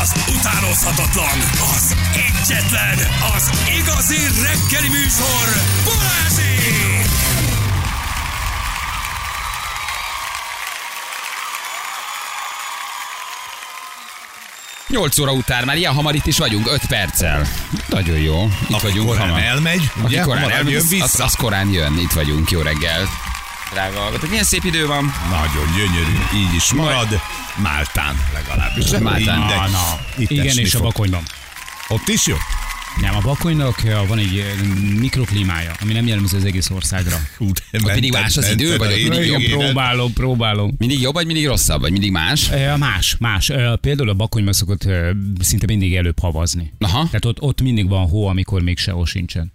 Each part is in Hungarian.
az utánozhatatlan, az egyetlen, az igazi reggeli műsor, Balázsék! 8 óra után már ilyen hamar itt is vagyunk, 5 perccel. Nagyon jó. Itt Aki vagyunk korán hamar. elmegy, Aki ugye, korán hamarabb elmegy, jön az, vissza. az, az, korán jön. Itt vagyunk. Jó reggel. Drága hallgatók, milyen szép idő van. Nagyon gyönyörű, így is marad. Máltán legalábbis. Máltán. Na, na. itt Igen, és a fog. bakonyban. Ott is jó? Nem, a bakonynak van egy eh, mikroklímája, ami nem jellemző az egész országra. Hú, de Ott mindig más az idő, vagy ott mindig jobb? Próbálom, próbálom. Mindig jobb, vagy mindig rosszabb, vagy mindig más? Eh, Más, más. Eh, Például a bakonyban szokott eh, szinte mindig előbb havazni. Aha. Tehát ott, ott mindig van hó, amikor még sehol sincsen.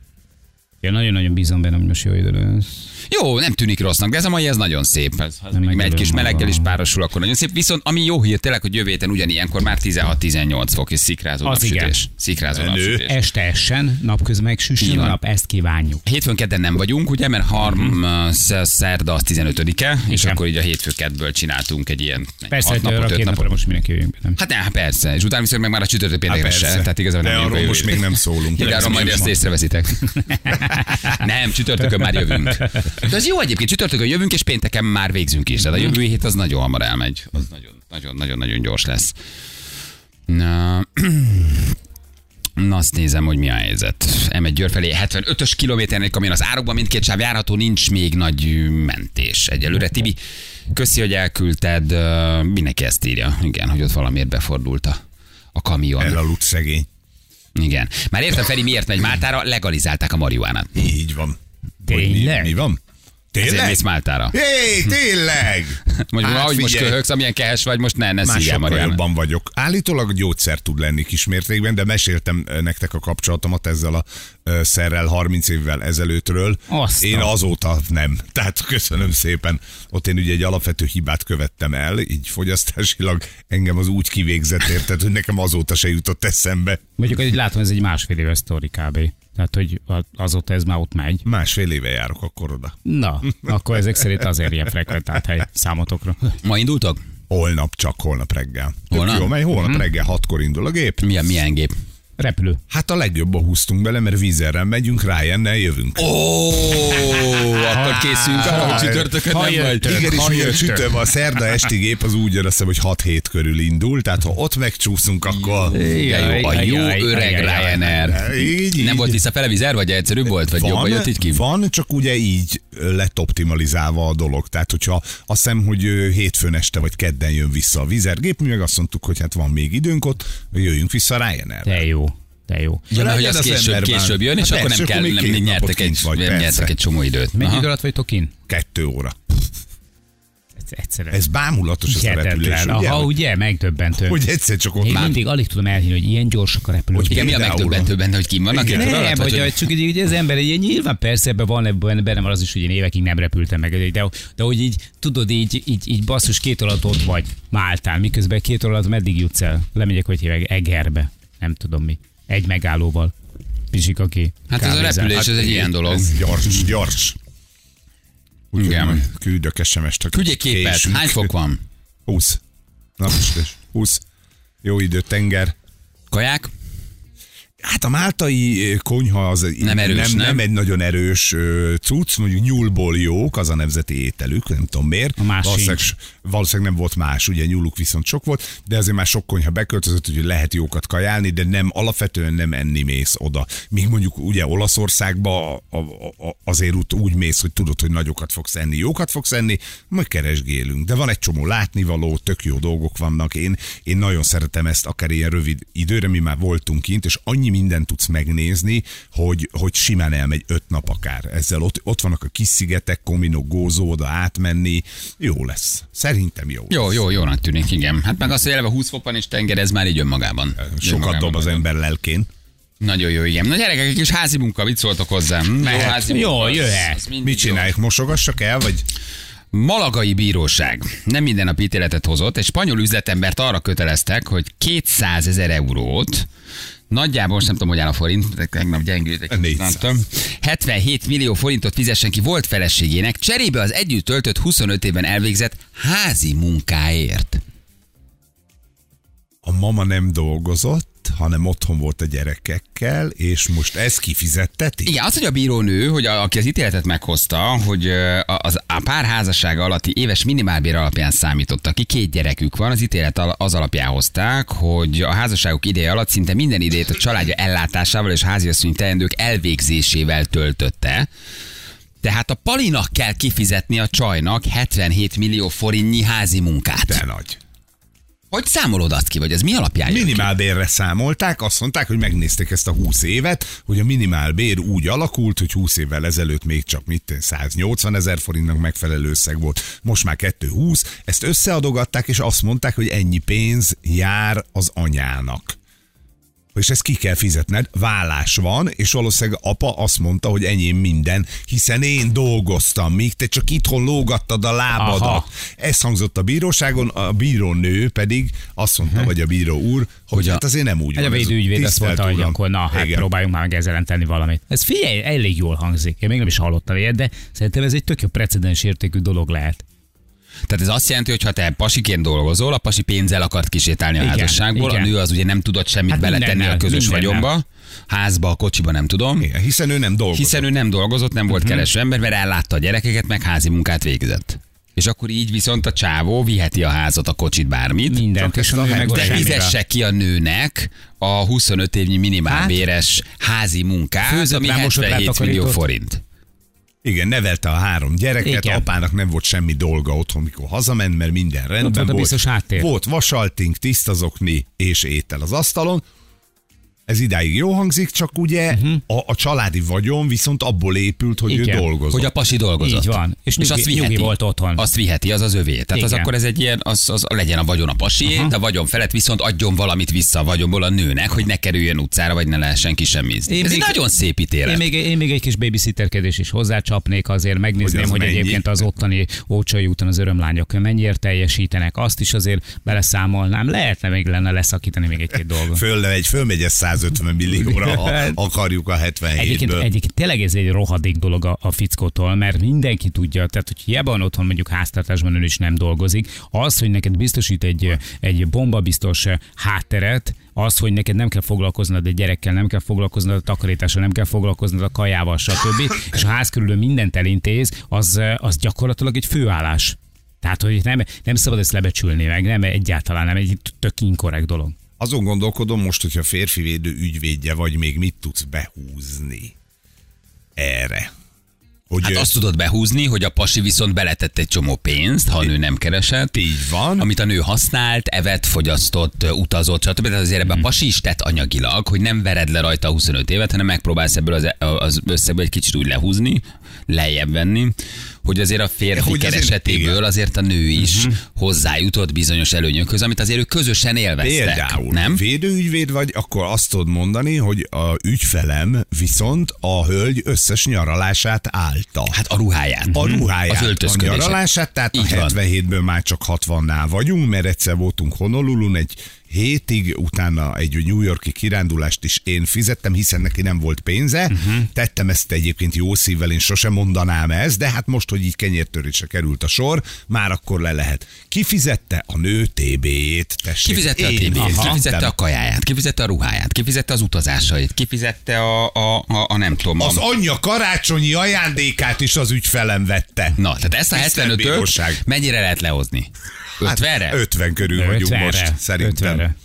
Én nagyon-nagyon bízom benne, hogy most jó idő lesz. Jó, nem tűnik rossznak, de ez a mai ez nagyon szép. Ez, ez még egy kis meleggel is párosul, akkor nagyon szép. Viszont ami jó hír tényleg, hogy jövő héten ugyanilyenkor már 16-18 fok és szikrázó Az igen. napsütés. Szikrázó Menő. napsütés. Este essen, napközben meg süssön a nap, ezt kívánjuk. Hétfőn kedden nem vagyunk, ugye, mert harm, uh, szerda az 15-e, és Igen. akkor így a hétfő kettből csináltunk egy ilyen Persze, hat napot, öt napot. most mindenki jöjjünk be, nem? Hát nem, persze, és utána viszont meg már a csütörtök Hát péntekre se, tehát igazából nem arról most még nem szólunk. Igen, majd Ez ezt észreveszitek. nem, csütörtökön már jövünk. De az jó egyébként, csütörtökön jövünk, és pénteken már végzünk is. Tehát a jövő hét az nagyon hamar elmegy. Az nagyon, nagyon, nagyon, nagyon gyors lesz. Na, Na azt nézem, hogy mi a helyzet. M1 Győr felé 75-ös kilométernél kamion az árokban, mindkét sáv járható, nincs még nagy mentés egyelőre. Tibi, köszi, hogy elküldted, mindenki ezt írja, igen, hogy ott valamiért befordult a, a kamion. Elaludt szegény. Igen. Már értem, Feri, miért megy Máltára, legalizálták a marihuánát. Így van. Hogy mi, Tényleg? mi van? Ezért Tényleg? mész Máltára. Hé, tényleg! Most, Hát ahogy most köhögsz, amilyen kehes vagy, most ne, ne Már jobban vagyok. Állítólag gyógyszer tud lenni kismértékben, de meséltem nektek a kapcsolatomat ezzel a szerrel 30 évvel ezelőttről. Azt Én azóta nem. Tehát köszönöm szépen. Ott én ugye egy alapvető hibát követtem el, így fogyasztásilag engem az úgy kivégzett, érted, hogy nekem azóta se jutott eszembe. Mondjuk, hogy látom, ez egy másfél éves sztori kb. Tehát, hogy azóta ez már ott megy. Másfél éve járok akkor oda. Na, akkor ezek szerint azért ilyen frekventált hely számotokra. Ma indultok? Holnap, csak holnap reggel. Tök Holnap? Jó, mely holnap reggel hatkor indul a gép. Milyen, milyen gép? Repülő. Hát a legjobban húztunk bele, mert vízerrel megyünk, Ryannel jövünk. Ó, akkor készülünk arra, hogy csütörtökön Ha nem vagy. Igen, és ugye a csütörtök, a szerda esti gép az úgy jön, azt hogy 6-7 körül indul, tehát ha ott megcsúszunk, akkor... Jó, a jó öreg. Ryanair. Nem volt visszafele vizer, vagy egyszerűbb volt, vagy jobban jött így ki? van, csak ugye így lett optimalizálva a dolog. Tehát, hogyha azt hiszem, hogy hétfőn este vagy kedden jön vissza a vizergép, mi meg azt mondtuk, hogy hát van még időnk ott, jöjjünk vissza Ryanair. De jó. De jó. Ja, mert hogy az az később, később jön, és Hát akkor nem persze, kell, nem nyertek egy, kint vagy, nem nyertek egy csomó időt. Mennyi Aha. idő alatt vagytok kin? Kettő óra. Egyszerűen. Ez bámulatos ez a repülés, Hihetetlen. ugye? Aha, ugye, megdöbbentő. Hogy egyszer csak ott Én már mindig alig tudom elhinni, hogy ilyen gyorsak a repülők. Igen, mi a megdöbbentő benne, hogy kim vannak? Igen. Nem, alatt, vagy hogy csak így, így az ember, így, nyilván persze ebben van, ebben benne van az is, hogy én évekig nem repültem meg, de, de hogy így, tudod, így, így, így basszus két alatt ott vagy Máltán, miközben két alatt meddig jutsz el? Lemegyek, hogy hívják, Egerbe, nem tudom mi. Egy megállóval. Pisik, aki Hát ez a repülés, ez egy ilyen dolog. Ez gyors, gyors. Úgyhogy Igen. küldök SMS-t. Küldjék képet, Késünk. hány fok van? 20. Napsütés. 20. Jó idő, tenger. Kaják? Hát a máltai konyha az Nem erős, nem, nem? nem egy nagyon erős cucc, mondjuk nyúlból jók, az a nemzeti ételük, nem tudom miért. A más valószínűleg, sincs. valószínűleg nem volt más, ugye nyúluk viszont sok volt, de azért már sok konyha beköltözött, hogy lehet jókat kajálni, de nem alapvetően nem enni mész oda. Míg mondjuk ugye Olaszországba a, a, a, azért úgy, úgy mész, hogy tudod, hogy nagyokat fogsz enni, jókat fogsz enni, majd keresgélünk. De van egy csomó látnivaló, tök jó dolgok vannak. Én, én nagyon szeretem ezt akár ilyen rövid időre, mi már voltunk kint, és annyi mindent tudsz megnézni, hogy, hogy simán elmegy öt nap akár. Ezzel ott, ott vannak a kis szigetek, Komino, Gózó, oda átmenni. Jó lesz. Szerintem jó. Jó, jó, jónak tűnik, igen. Hát meg azt, hogy eleve 20 fok van és tenger, ez már így önmagában. Sokat Önmagában dob az ember lelkén. Nagyon jó, igen. Na gyerekek, egy kis házi munka, mit szóltok hozzám? Hm? Jó házi Jó, munka, az- jöhet. az Mit csináljuk? Mosogassak el, vagy Malagai bíróság nem minden nap ítéletet hozott. Egy spanyol üzletembert arra köteleztek, hogy 200 ezer eurót Nagyjából most nem tudom, hogy áll a forint, de tegnap gyengült egy kicsit, 400. nem tudom. 77 millió forintot fizessen ki volt feleségének, cserébe az együtt töltött 25 évben elvégzett házi munkáért. A mama nem dolgozott, hanem otthon volt a gyerekekkel, és most ez kifizetteti? Igen, az, hogy a bírónő, hogy a, aki az ítéletet meghozta, hogy az, a pár házassága alatti éves minimálbér alapján számította ki, két gyerekük van, az ítélet az alapján hozták, hogy a házasságuk ideje alatt szinte minden idejét a családja ellátásával és háziasszonyi teendők elvégzésével töltötte. Tehát a Palinak kell kifizetni a csajnak 77 millió forintnyi házi munkát. De nagy. Hogy számolod azt ki, vagy ez mi alapján? Minimálbérre számolták, azt mondták, hogy megnézték ezt a 20 évet, hogy a minimálbér úgy alakult, hogy 20 évvel ezelőtt még csak mit tenni, 180 ezer forintnak megfelelő összeg volt, most már 220, ezt összeadogatták, és azt mondták, hogy ennyi pénz jár az anyának. És ezt ki kell fizetned, vállás van, és valószínűleg apa azt mondta, hogy enyém minden, hiszen én dolgoztam, míg te csak itthon lógattad a lábadat. Aha. Ez hangzott a bíróságon, a bírónő pedig azt mondta, vagy a bíró úr, hogy, Hogy a- hát azért nem úgy a van. ez védőügyvéd azt mondta, hogy uram. akkor na, hát Igen. próbáljunk már meg ezzel ellen tenni valamit. Ez figyelj, elég jól hangzik. Én még nem is hallottam ilyet, de szerintem ez egy tök jó precedens értékű dolog lehet. Tehát ez azt jelenti, hogy ha te pasiként dolgozol, a pasi pénzzel akart kisétálni a Igen, házasságból, igen. a nő az ugye nem tudott semmit Hát beletenni a közös mindennel. vagyonba, házba, a kocsiba nem tudom. Igen, hiszen ő nem dolgozott. Hiszen ő nem dolgozott, nem volt kereső ember, mert ellátta a gyerekeket, meg házi munkát végzett. És akkor így viszont a csávó viheti a házat, a kocsit, bármit. Mindent, és meg De fizesse ki a nőnek a 25 évnyi minimálbéres házi munkát, Főzött ami rá, mosott rá, 77 millió forint. Igen, nevelte a három gyereket, Igen. apának nem volt semmi dolga otthon, mikor hazament, mert minden rendben volt a volt. biztos háttér. Volt vasaltink, tisztazokni és étel az asztalon. Ez idáig jó hangzik, csak ugye uh-huh. a, a családi vagyon viszont abból épült, hogy Igen. ő dolgozott. Hogy a pasi dolgozott. Így van. És nyugi- nyugi volt otthon. Azt viheti, az az övé. Tehát az Igen. akkor ez egy ilyen, az, az legyen a vagyon a pasié, de a vagyon felett viszont adjon valamit vissza a vagyonból a nőnek, hogy ne kerüljön utcára, vagy ne lehessen kisemmizni. Én Ez egy még- nagyon szép ítélet. Én még, én még egy kis babysitterkedés is hozzácsapnék, azért megnézném, Hogy az hogy mennyi? egyébként az ottani Ócsai úton az örömlányok mennyire teljesítenek, azt is azért beleszámolnám. Lehetne még lenne leszakítani még egy-két dolgot. Fölmegy, fölmegy ez 150 millióra, ha akarjuk a 77-ből. Egyébként, egyébként tényleg ez egy rohadék dolog a, a fickótól, mert mindenki tudja, tehát hogy hiába van otthon mondjuk háztartásban ön is nem dolgozik, az, hogy neked biztosít egy, egy bombabiztos hátteret, az, hogy neked nem kell foglalkoznod egy gyerekkel, nem kell foglalkoznod a takarítással, nem kell foglalkoznod a kajával, stb. És a ház körül mindent elintéz, az, az gyakorlatilag egy főállás. Tehát, hogy nem, nem szabad ezt lebecsülni meg, nem egyáltalán nem egy tök inkorrekt dolog. Azon gondolkodom most, hogyha férfi védő ügyvédje vagy, még mit tudsz behúzni erre. Hogy Hát ő- azt tudod behúzni, hogy a pasi viszont beletett egy csomó pénzt, ha a nő nem keresett. Így van. Amit a nő használt, evett, fogyasztott, utazott, stb. Tehát azért ebben a pasi is tett anyagilag, hogy nem vered le rajta 25 évet, hanem megpróbálsz ebből az, az összegből egy kicsit úgy lehúzni, lejjebb venni, hogy azért a férfi Hogy azért- keresetéből igen. azért a nő is hozzájutott bizonyos előnyökhöz, amit azért ők közösen élveztek. Például nem? védőügyvéd vagy, akkor azt tudod mondani, hogy a ügyfelem viszont a hölgy összes nyaralását állta. Hát a ruháját. a ruháját, Az a öltözködését. nyaralását, tehát Így a van. 77-ből már csak 60-nál vagyunk, mert egyszer voltunk Honolulun egy hétig, utána egy New Yorki kirándulást is én fizettem, hiszen neki nem volt pénze. Uh-huh. Tettem ezt egyébként jó szívvel, én sosem mondanám ezt, de hát most, hogy így kenyértörésre került a sor, már akkor le lehet. Kifizette a nő TB-jét, tessék. Kifizette a Én fizettem. kifizette a kajáját, kifizette a ruháját, kifizette az utazásait, kifizette a, a, a, a nem tudom. Az anyja karácsonyi ajándékát is az ügyfelem vette. na, tehát ezt a Tisztelt 75-öt bíróság. mennyire lehet lehozni? 50-re? Hát 50 körül vagyunk most, szerintem. 50-re.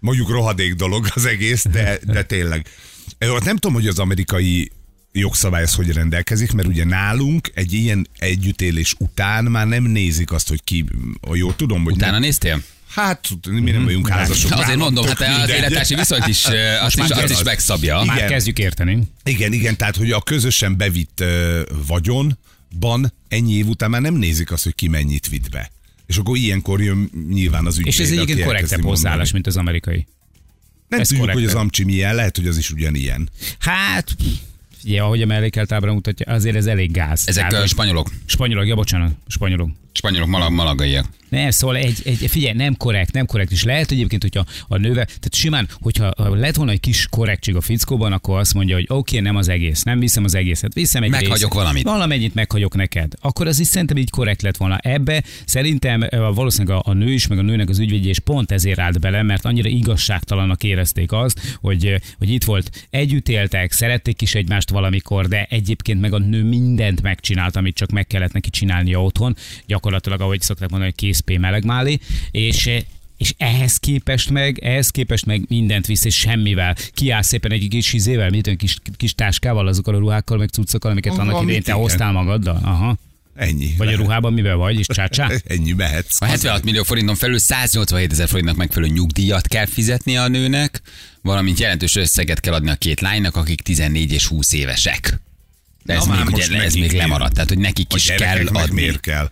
Mondjuk rohadék dolog az egész, de, de tényleg. Ott Nem tudom, hogy az amerikai jogszabály az hogy rendelkezik, mert ugye nálunk egy ilyen együttélés után már nem nézik azt, hogy ki, ha jól tudom, hogy Utána nem, néztél? hát mi nem vagyunk házasok. Azért nálam mondom, hát az életási viszonyt is, azt, is, azt is megszabja. Igen. Már kezdjük érteni. Igen, igen, tehát hogy a közösen bevitt ö, vagyonban ennyi év után már nem nézik azt, hogy ki mennyit vitt be. És akkor ilyenkor jön nyilván az ügyvéd, És ez egyébként korrektebb hozzáállás, mint az amerikai. Nem ez tudjuk, hogy korrekt. az amcsi milyen, lehet, hogy az is ugyanilyen. Hát, ugye, ahogy a mellékelt ábra mutatja, azért ez elég gáz. Ezek Tehát, a hogy- spanyolok. Spanyolok, ja, bocsánat, spanyolok. Spanyolok malag, malagaiak. Nem, szóval egy, egy, figyelj, nem korrekt, nem korrekt. És lehet egyébként, hogyha a nőve, tehát simán, hogyha lett volna egy kis korrektség a fickóban, akkor azt mondja, hogy oké, okay, nem az egész, nem viszem az egészet, viszem egy Meghagyok részt, valamit. Valamennyit meghagyok neked. Akkor az is szerintem így korrekt lett volna. Ebbe szerintem valószínűleg a, a nő is, meg a nőnek az ügyvédje is pont ezért állt bele, mert annyira igazságtalannak érezték azt, hogy, hogy itt volt, együtt éltek, szerették is egymást valamikor, de egyébként meg a nő mindent megcsinált, amit csak meg kellett neki csinálnia otthon. Gyakorlatilag, ahogy szokták mondani, hogy készpé melegmáli, és és ehhez képest meg, ehhez képest meg mindent visz, és semmivel. Kiáll szépen egy kis izével, mit olyan kis, kis táskával, azokkal a ruhákkal, meg cuccokkal, amiket Amit annak idején te hoztál magaddal. Aha. Ennyi. Vagy a ruhában mivel vagy, és csácsá? Ennyi mehetsz. A 76 millió forinton felül 187 ezer forintnak megfelelő nyugdíjat kell fizetni a nőnek, valamint jelentős összeget kell adni a két lánynak, akik 14 és 20 évesek. De ez, Na még, ugye, ez még lemaradt, tehát hogy nekik A is kell adni. miért kell?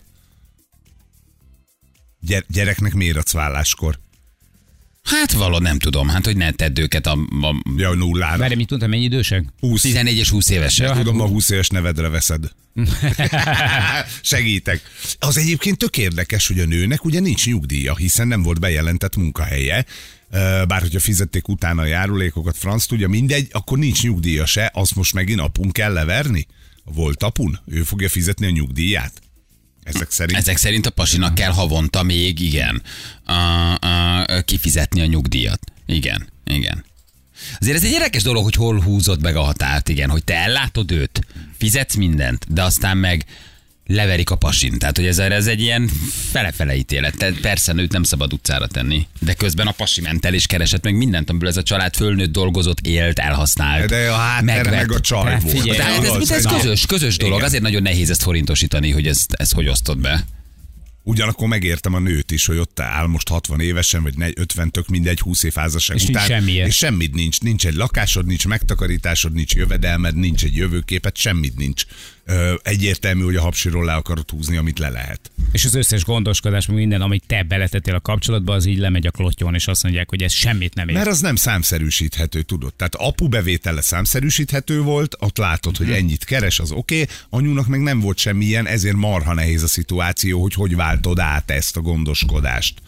Gyere, gyereknek miért adsz válláskor? Hát való, nem tudom, hát hogy ne tedd őket a, a Ja, nullára. Várj, mit mondtam, mennyi idősek? 20. 14 és 20 évesek. Ja, Tudom, a 20 éves nevedre veszed. Segítek. Az egyébként tök érdekes, hogy a nőnek ugye nincs nyugdíja, hiszen nem volt bejelentett munkahelye. Bár hogyha fizették utána a járulékokat, franc tudja, mindegy, akkor nincs nyugdíja se, azt most megint apun kell leverni? Volt apun? Ő fogja fizetni a nyugdíját? Ezek szerint? Ezek szerint a pasinak kell havonta még, igen, a, a, kifizetni a nyugdíjat. Igen, igen. Azért ez egy érdekes dolog, hogy hol húzod meg a határt, igen, hogy te ellátod őt, fizetsz mindent, de aztán meg leverik a pasin. Tehát, hogy ez, ez egy ilyen fele-fele ítélet. Te, persze nőt nem szabad utcára tenni, de közben a pasi ment el és keresett meg mindent, amiből ez a család fölnőtt, dolgozott, élt, elhasznált. De a megvett. meg a csaj Hát volt. figyelj, Tehát ez, Az- ez, ez közös, közös dolog. Igen. Azért nagyon nehéz ezt forintosítani, hogy ezt, ezt hogy osztod be. Ugyanakkor megértem a nőt is, hogy ott áll most 60 évesen, vagy negy- 50 tök mindegy, 20 év házasság És nincs után. semmije. És semmit nincs. Nincs egy lakásod, nincs megtakarításod, nincs jövedelmed, nincs egy jövőképet, semmit nincs. Egyértelmű, hogy a hapsiról le akarod húzni, amit le lehet. És az összes gondoskodás, minden, amit te beletettél a kapcsolatba, az így lemegy a klottyon, és azt mondják, hogy ez semmit nem ér. Mert az nem számszerűsíthető, tudod. Tehát apu bevétele számszerűsíthető volt, ott látod, hogy ennyit keres, az oké, okay. anyunak meg nem volt semmilyen, ezért marha nehéz a szituáció, hogy hogy váltod át ezt a gondoskodást.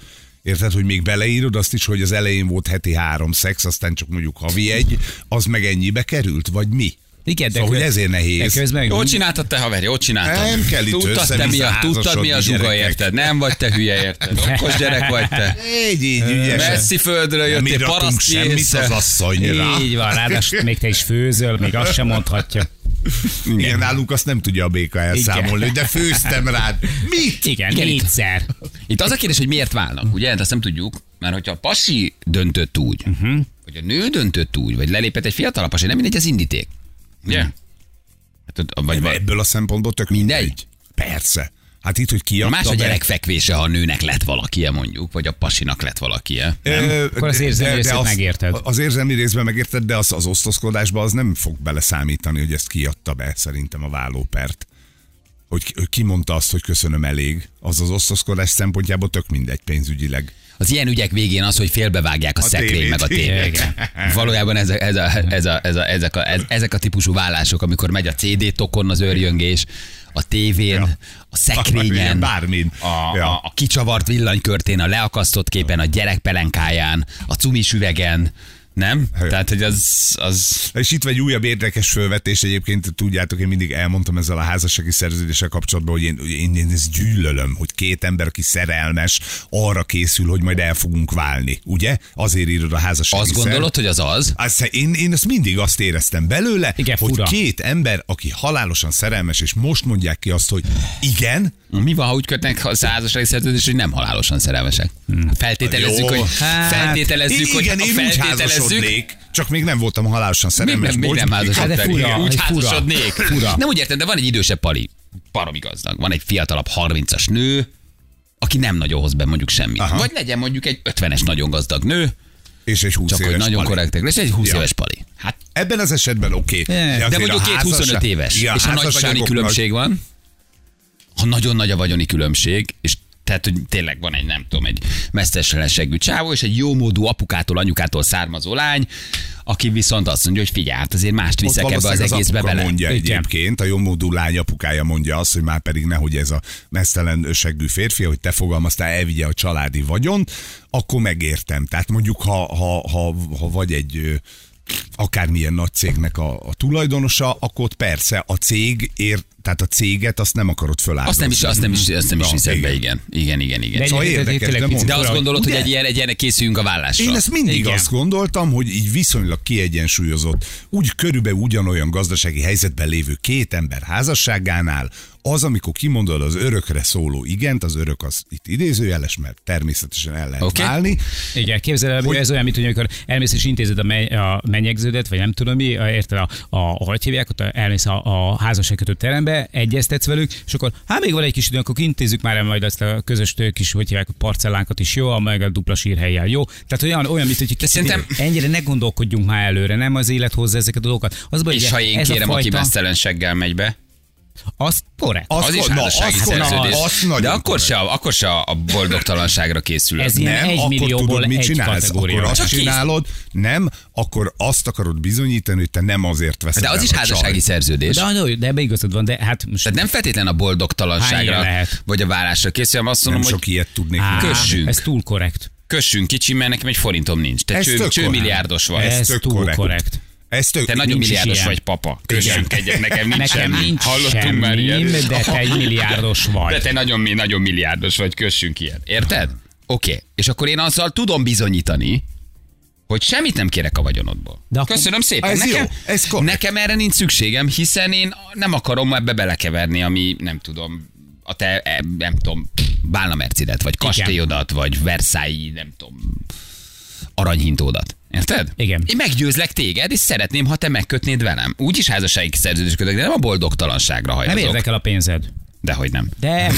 Érted, hogy még beleírod azt is, hogy az elején volt heti három szex, aztán csak mondjuk havi egy, az meg ennyibe került, vagy mi? Igen, de Szóval, hogy ezért nehéz. Közben Jól csináltad te, haver, jól csináltad. Nem kell itt tudtad, te mi a, tudtad, mi a zsuga, érted? Nem vagy te hülye, érted? Okos gyerek vagy te. Így, így, ügyesen. Messzi földről jöttél, iratunk paraszt semmit az asszonyra. Így van, ráadásul még te is főzöl, még azt sem mondhatja. Igen, nálunk azt nem tudja a béka elszámolni, de főztem rád. Mit? Igen, Igen, itt- négyszer. Itt az a kérdés, hogy miért válnak, ugye? Hát azt nem tudjuk, mert hogyha a pasi döntött úgy, uh-huh. vagy a nő döntött úgy, vagy lelépett egy fiatalabb pasi, nem mindegy az indíték. Ugye? Hát, ott- vagy, vagy, Ebből a szempontból tök Mindegy? Persze. Hát itt, hogy kiadta más a gyerek fekvése, ha a nőnek lett valakie mondjuk, vagy a pasinak lett valakie. Ö, Akkor az érzelmi de- de részét megérted. Az érzelmi részben megérted, de az, az osztozkodásban az nem fog beleszámítani, hogy ezt kiadta be szerintem a vállópert. Hogy ki, hogy ki mondta azt, hogy köszönöm elég. Az az osztozkodás szempontjából tök mindegy pénzügyileg. Az ilyen ügyek végén az, hogy félbevágják a, A szekrény tévét. meg a tévét. Valójában ez a, ez a, ez a, ez a, ezek, a, ez, ezek a típusú vállások, amikor megy a CD-tokon az őrjöngés, a tévén, Ja. a szekrényen, Bármin. A, Ja. a, a kicsavart villanykörtén, a leakasztott képen, a gyerek pelenkáján, a cumis üvegen, nem? Ja. Tehát, hogy az, az És itt vagy egy újabb érdekes fölvetés egyébként, tudjátok, én mindig elmondtam ezzel a házassági szerződéssel kapcsolatban, hogy én, én, én ezt gyűlölöm, hogy két ember, aki szerelmes, arra készül, hogy majd el fogunk válni, ugye? Azért írod a házassági azt gondolod, hogy az az? Azt, én, én ezt mindig azt éreztem belőle, Igen, hogy fura. két ember, aki halálosan szerelmes, és most mondják ki azt, hogy igen, Mi van, ha úgy kötnek a házassági szerződést, hogy nem halálosan szerelmesek? Feltételezzük, Jó. hogy Hát, feltételezzük, hogy igen, én úgy feltételezzük, házasodnék, csak még nem voltam halálosan Még szerelmes. nem, még nem. Hát fura, Igen, Úgy hogy fura. házasodnék. Fura. Nem úgy érted, de van egy idősebb pali, baromi gazdag. Van egy fiatalabb 30-as nő, aki nem nagyon hoz be mondjuk semmit. Aha. Vagy legyen mondjuk egy 50-es nagyon gazdag nő, És egy 20 csak hogy éves nagyon pali. korrektek, és egy 20 Ja. éves pali. Hát, Ebben az esetben oké. Okay. De de mondjuk két 25 éves, és ha nagy vagyoni különbség van, ha nagyon nagy a vagyoni különbség, és Tehát, hogy tényleg van egy, nem tudom, egy mesterselességű csávó, és egy jómódú apukától, anyukától származó lány, aki viszont azt mondja, hogy figyelj, hát azért mást Ott viszek ebbe az valószínűleg egészbe bele. mondja Igen. egyébként, a jómódú lány apukája mondja azt, hogy már pedig nehogy ez a mesztelen seggű férfi, hogy te fogalmaztál, elvigye a családi vagyont, akkor megértem. Tehát mondjuk, ha, ha, ha, ha vagy egy akármilyen nagy cégnek a, a tulajdonosa, akkor ott persze a cég ér, tehát a céget azt nem akarod föláldozni. Azt nem is, azt nem is, azt nem is Na, viszed be, igen. igen. Igen, igen, igen. De Szóval érdekes, de De azt gondolod, hogy Ugye? egy ilyen, egy ilyen készüljünk a vállásra? Én ezt mindig Igen. azt gondoltam, hogy így viszonylag kiegyensúlyozott, úgy körülbelül ugyanolyan gazdasági helyzetben lévő két ember házasságánál, az, amikor kimondod az örökre szóló igent, az örök az itt idézőjeles, mert természetesen el lehet okay. válni. Igen, képzeld el, hogy ez olyan, mint hogy amikor elmész és intézed a, me- a menyegződet, vagy nem tudom mi, érted, a, a, a hogy hívják, ott elmész a, a házasságkötő terembe, egyeztetsz velük, és akkor hát még van egy kis idő, akkor intézzük már el majd azt a közös kis, hogy hívják, a parcellánkat is jó, meg a dupla sírhelyjel jó. Tehát olyan, olyan mint hogy kicsit szerintem- ennyire ne gondolkodjunk már előre, nem az élet hozza ezeket a dolgokat. Az baj, És ha én ez kérem, a aki fajta, mesztelenseggel megy be, az korrekt. Az- az is na, házassági az- szerződés. na, az nagyon De akkor korrekt. se, akkor se a boldogtalanságra készülök. Ez Nem, egy akkor millióból tudod, mit egy csinálsz? Akkor azt Csak csinálod, nem, akkor azt akarod bizonyítani, hogy te nem azért veszed De az is házassági szerződés. De, de, de ebbe igazad van, de hát most Tehát nem feltétlen a boldogtalanságra vagy a vállásra készül, hanem azt Nem mondom, hogy sok ilyet tudnék. Á, kössünk. Ez túl korrekt. kössünk kicsi, mert nekem egy forintom nincs. Te cső, tök csőmilliárdos vagy. Ez tök túl korrekt. korrekt. Ez tök, Te nagyon milliárdos ilyen. vagy, papa. Kössünk egyet, nekem nincs Nekem semmi. nincs Hallottunk semmi, már ilyet? de te egy milliárdos vagy. De te nagyon, nagyon milliárdos vagy, kössünk ilyet. Érted? Oké. Okay. És akkor én azzal tudom bizonyítani, hogy semmit nem kérek a vagyonodból. De akkor- Köszönöm szépen. Ez nekem, jó, ez korrekt. nekem erre nincs szükségem, hiszen én nem akarom ebbe belekeverni, ami nem tudom, a te, nem tudom, Bálna Mercidet, vagy kastélyodat, vagy Versailles, nem tudom, aranyhintódat. Érted? Igen. Én meggyőzlek téged, és szeretném, ha te megkötnéd velem. Úgyis házassági szerződés kötök, de nem a boldogtalanságra Nem hajazok. érdekel a pénzed. Dehogy nem. De,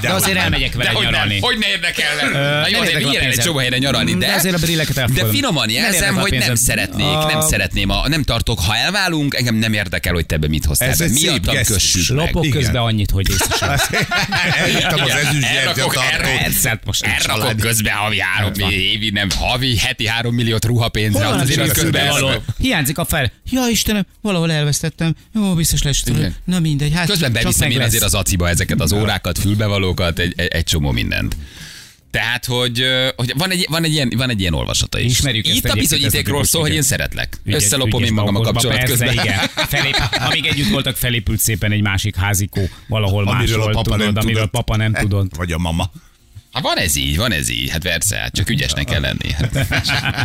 de azért nem. elmegyek vele De hogy nem, nyaralni. hogy ne érdekelne. Na jó, de a vigyél el egy csomó helyre nyaralni, de, De azért a brilleket de elfogadom. finoman Nem jelzem, a hogy nem szeretnék, A- nem szeretném, a, nem tartok, ha elválunk, engem nem érdekel, hogy te be mit hoztál. Ez be. Miattam gesztus. kössük meg. Lopok közben annyit, hogy észre Elhittem az Igen, ezüst elrakok- gyertyatartót. elrakok- közben havi három évi, nem havi, heti három milliót ruhapénzre. Azért közben? Hiányzik a fel. Ja Istenem, valahol elvesztettem. Jó, biztos lesz. Na mindegy. Hát Közben beviszem én azért az aciba ezeket az órákat, fülbevalókat, egy, egy, egy csomó mindent. Tehát, hogy, hogy van, egy, van, egy ilyen, van egy ilyen olvasata is. Ismerjük ezt Itt a bizonyítékról a szól, hogy én szeretlek. Ügyes- Összelopom ügyes én magam a kapcsolat persze, közben. Igen. Felép, amíg együtt voltak, felépült szépen egy másik házikó valahol Amiről a máshol, papa tudod, nem amiről tudott. papa nem tudott. Vagy a mama. Hát van ez így, van ez így. Hát persze, hát csak ügyesnek kell lenni.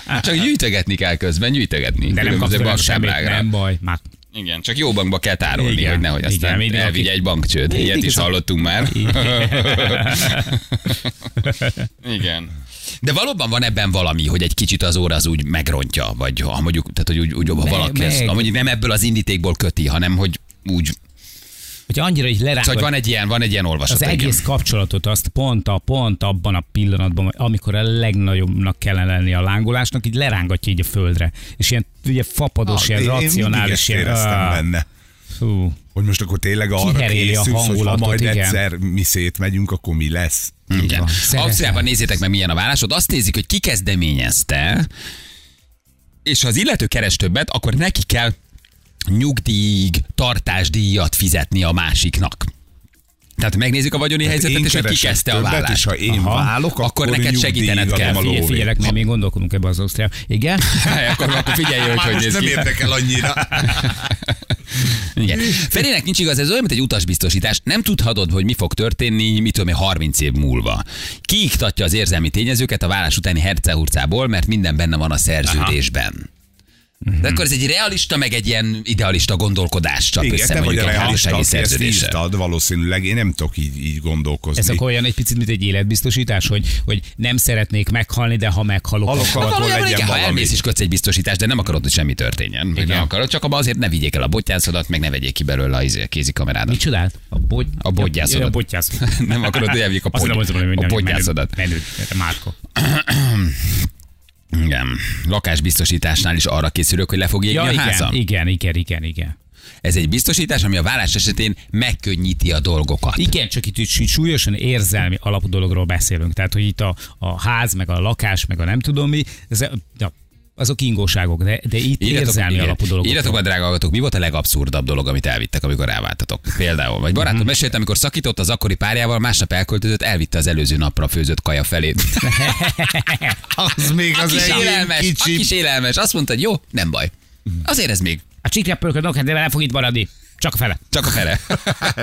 Hát, csak gyűjtögetni kell közben, gyűjtögetni. De nem kapsz semmit, nem baj. Már Igen, csak jó bankba kell tárolni, Igen, hogy nehogy aztán igen, aki- egy bankcsőd. Ilyet is hallottunk már. Igen. De valóban van ebben valami, hogy egy kicsit az óra az úgy megrontja, vagy ha mondjuk, tehát hogy úgy, úgy ha Meg- valaki ezt, meg. ha mondjuk nem ebből az indítékból köti, hanem hogy úgy, Hogyha annyira így lerágod, szóval hogy van egy ilyen, van egy ilyen olvasat. az egész kapcsolatot azt pont, a, pont abban a pillanatban, amikor a legnagyobbnak kellene lenni a lángolásnak, így lerángatja így a földre. És ilyen ugye fapados, Ah, ilyen én- én racionális, ezt ilyen... éreztem ah, benne. Fú. Hogy most akkor tényleg arra a készülsz, hogy ha majd igen. egyszer mi szétmegyünk, akkor mi lesz? Igen. Ausztriában nézzétek meg, milyen a válaszod. Azt nézik, hogy ki kezdeményezte, és ha az illető keres többet, akkor neki kell nyugdíj, tartásdíjat fizetni a másiknak. Tehát megnézik a vagyoni helyzetet, Én és hogy ki kezdte a vállást. és ha én Aha. válok, Akkor akkor, neked nyugdíjig segítened kell. a Figyelj, figyelek, mert még gondolkodunk ebbe az Ausztriában. Igen? akkor, akkor figyelj, hogy hogy néz nem ki. érdekel annyira. Igen. Felének nincs igaz, ez olyan, mint egy utasbiztosítás. Nem tudhatod, hogy mi fog történni, mit tudom én, 30 év múlva. Kiiktatja az érzelmi tényezőket a vállás utáni hercehurcából, mert minden benne van a szerződésben. De akkor ez egy realista, meg egy ilyen idealista gondolkodás csak Igen, össze te vagy a realista, aki ezt írtad, valószínűleg én nem tudok így, így gondolkozni. Ez akkor olyan egy picit, mint egy életbiztosítás, hogy, hogy nem szeretnék meghalni, de ha meghalok, Halok, akkor... akkor legyen igen, ha elmész is kötsz egy biztosítást, de nem akarod, hogy semmi történjen. Vagy nem akarod, csak abban azért ne vigyék el a bottyászodat, meg ne vegyék ki belőle a izé- a kézikamerádat. Mit csinált? A, bogy... A bodgyászodat. A bodgyászodat. Nem akarod, hogy elvigyék a mondom, hogy a menő- bodgyászodat. Igen. Lakásbiztosításnál is arra készülök, hogy le fog égni Ja, a igen, házam. igen, igen, igen, igen. Ez egy biztosítás, ami a vállás esetén megkönnyíti a dolgokat. Igen, csak itt, itt súlyosan érzelmi alapú dologról beszélünk. Tehát, hogy itt a, a ház, meg a lakás, meg a nem tudom mi, ez, ja, azok ingóságok, de, de itt érzelmi igen. alapú dolgok. Írjatok be, drága hallgatók, mi volt a legabszurdabb dolog, amit elvittek, amikor elváltatok? Például. Vagy barátom Mhm. mesélt, amikor szakított az akkori párjával, másnap elköltözött, elvitte az előző napra főzött kaja felét. Az még az kis élelmes, a kicsi. kis élelmes. Azt mondta, hogy jó, nem baj. Azért ez még A csikrepölköd, de nem fog itt maradni. Csak a fele. csak a fele.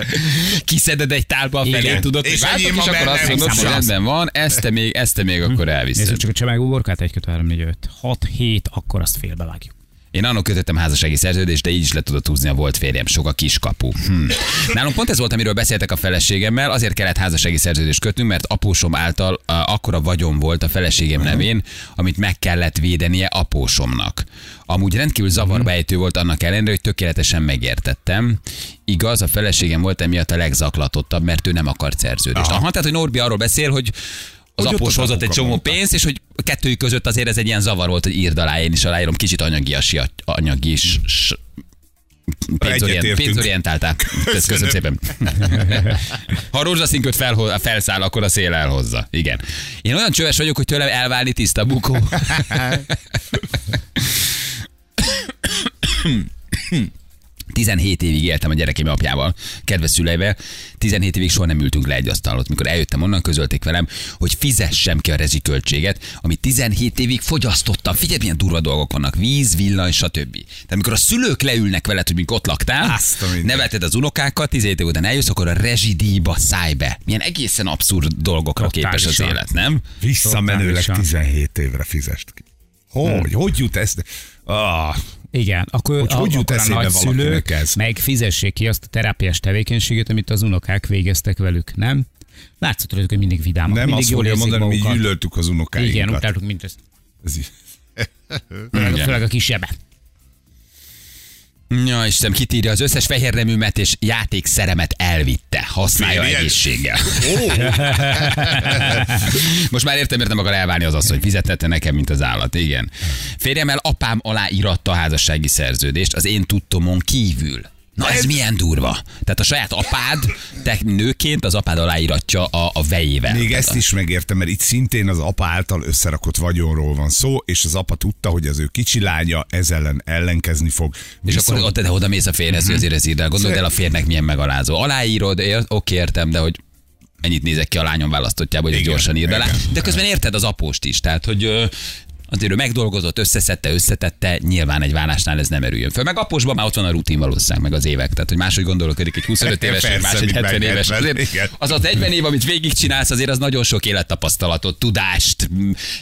Kiszeded egy tálba a felét, tudod, És váltok, és akkor azt mondod, hogy rendben van, ezt te még, ezt te még akkor elviszed. Nézzük csak a csemeg uborkát, 1, 2, 3, 4, 5, 6, 7, akkor azt félbevágjuk. Én annak kötöttem házassági szerződést, de így is le tudott húzni a volt férjem, sok a kiskapu. Hm. Nálunk pont ez volt, amiről beszéltek a feleségemmel, azért kellett házassági szerződést kötnünk, mert apósom által uh, akkora vagyon volt a feleségem nevén, amit meg kellett védenie apósomnak. Amúgy rendkívül zavarba ejtő volt annak ellenére, hogy tökéletesen megértettem. Igaz, a feleségem volt emiatt a legzaklatottabb, mert ő nem akart szerződést. Aha, tehát, hogy Norbi arról beszél, hogy az Hogy após hozott egy csomó mondta. pénzt, és hogy a kettőjük között azért ez egy ilyen zavar volt, hogy írd alá, én is aláírom, kicsit anyagias, anyagi s- s- pénzorient, pénzorientáltál. Kösz- Köszönöm szépen. Ha a rózsaszín köt fel, felszáll, akkor a szél elhozza. Igen. Én olyan csöves vagyok, hogy tőlem elválni tiszta bukó. 17 évig éltem a gyerekem apjával, kedves szüleivel. 17 évig soha nem ültünk le egy asztalot. Mikor eljöttem onnan, közölték velem, hogy fizessem ki a rezsiköltséget, amit 17 évig fogyasztottam. Figyelj, milyen durva dolgok vannak. Víz, villany, stb. Tehát amikor a szülők leülnek veled, hogy mikor ott laktál, Azt neveted az unokákat, 17 év után eljössz, akkor a rezsidíjba szállj be. Milyen egészen abszurd dolgokra képes az Totálisan. élet, nem? Visszamenőleg Totálisan. 17 évre fizest ki. Hogy? Hogy jut ez? Ah, Igen, akkor, Hogy a, hogy jut akkor a eszébe nagyszülők valakinek ez? meg fizessék ki azt a terápiás tevékenységet, amit az unokák végeztek velük, nem? Látszott rajtuk, hogy mindig vidámak. nem mindig azt jól érzik mondani, hogy mi magukat. gyűlöltük az unokáinkat. Igen, utáltuk mindezt. Ez így- főleg a kisebbet. Ja, Istenem, kitírja az összes fehérneműmet és játékszeremet elvitte. Használja Férjed? egészséggel. Most már értem, miért nem akar elválni az asszony. Fizetette nekem, mint az állat. Igen. Férjemmel apám aláíratta a házassági szerződést az én tudtomon kívül. Na ez, Ez- milyen durva. Tehát a saját apád, te nőként az apád aláíratja a, a vejével. Még ezt is megértem, mert itt szintén az apa által összerakott vagyonról van szó, és az apa tudta, hogy az ő kicsi lánya ez ellen ellenkezni fog. És akkor ott te oda mész a férhez, hogy azért ez írd el. Gondold el a férnek milyen megalázó. Aláírod, ér, oké, értem, de hogy ennyit nézek ki a lányom választottjából, hogy Igen, gyorsan írd alá. De közben érted az apóst is. Tehát, hogy azért ő megdolgozott, összeszedte, összetette, nyilván egy vállásnál ez nem erüljön föl. Meg apósban már ott van a rutin valószínűleg, meg az évek. Tehát, hogy máshogy gondolkodik egy 25 éves, vagy Persze, más egy mint 70 meg éves. 70, Azért az az 40 év, amit végigcsinálsz, azért az nagyon sok élettapasztalatot, tudást,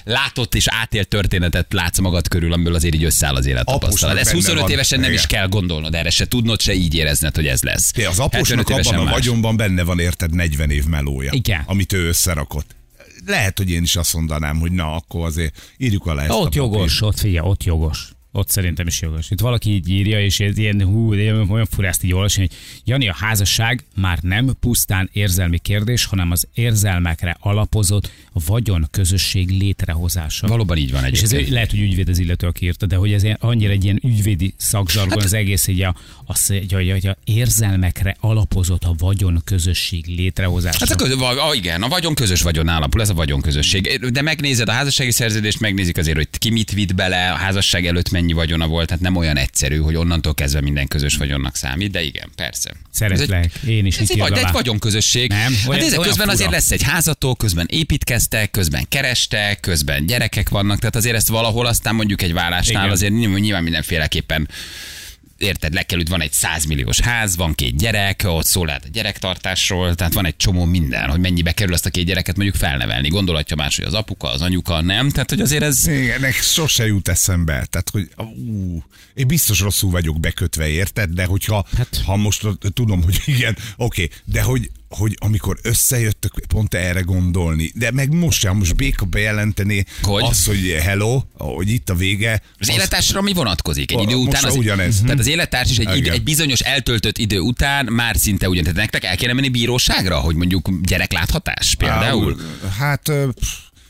látott és átélt történetet látsz magad körül, amiből azért így összeáll az élettapasztalat. Ez benne 25 van. évesen nem is Igen. kell gondolnod erre, se tudnod, se így érezned, hogy ez lesz. De az aposnak 75 évesen abban a vagyonban benne van, érted, 40 év melója. Igen. Amit ő összerakott. Lehet, hogy én is azt mondanám, hogy na, akkor azért írjuk alá ezt a Ott papírt. jogos, ott figyelj, ott jogos. Ott szerintem is jogos. Itt valaki így írja, és ez ilyen, hú, de ilyen- olyan fura ezt így olvasni, hogy Jani, a házasság már nem pusztán érzelmi kérdés, hanem az érzelmekre alapozott vagyon közösség létrehozása. Valóban így van És ez egyébként. lehet, hogy ügyvéd az illető, aki írta, de hogy ez annyira egy ilyen ügyvédi szakzsargon Hát- az egész, hogy a, az, hogy, hogy, hogy a érzelmekre alapozott a vagyon közösség létrehozása. Hát a közö, ah, igen, a vagyon közös vagyon állapul, ez a vagyon közösség. De megnézed a házassági szerződést, megnézik azért, hogy ki mit vitt bele, a házasság előtt mennyi vagyona volt, tehát nem olyan egyszerű, hogy onnantól kezdve minden közös vagyonnak számít, de igen, persze. Szeretlek, egy, én is ez egy, vagy, de egy vagyonközösség. Nem, hát olyan- olyan közben azért fura. lesz egy házatok, közben építkeztek, közben kerestek, közben gyerekek vannak, tehát azért ezt valahol aztán mondjuk egy vállásnál Igen. azért nyilván mindenféleképpen érted, lekelőtt van egy 100 milliós ház, van két gyerek, ott szó lehet a gyerektartásról, tehát van egy csomó minden, hogy mennyibe kerül azt a két gyereket mondjuk felnevelni. Gondolhatja más, hogy az apuka, az anyuka, nem? Tehát, hogy azért ez... Igen, nek sose jut eszembe. Tehát, hogy ú, én biztos rosszul vagyok bekötve, érted? De hogyha hát. ha most tudom, hogy igen, oké, de hogy, hogy amikor összejöttök, pont erre gondolni, de meg most sem, most Béka bejelenteni Hogy? az, hogy hello, hogy itt a vége. Az élettársra mi vonatkozik? Egy idő Most után az, ugyanez. Tehát az élettárs is egy, idő, egy bizonyos eltöltött idő után már szinte ugyan. Tehát nektek el kéne menni bíróságra, hogy mondjuk gyerekláthatás például? Hát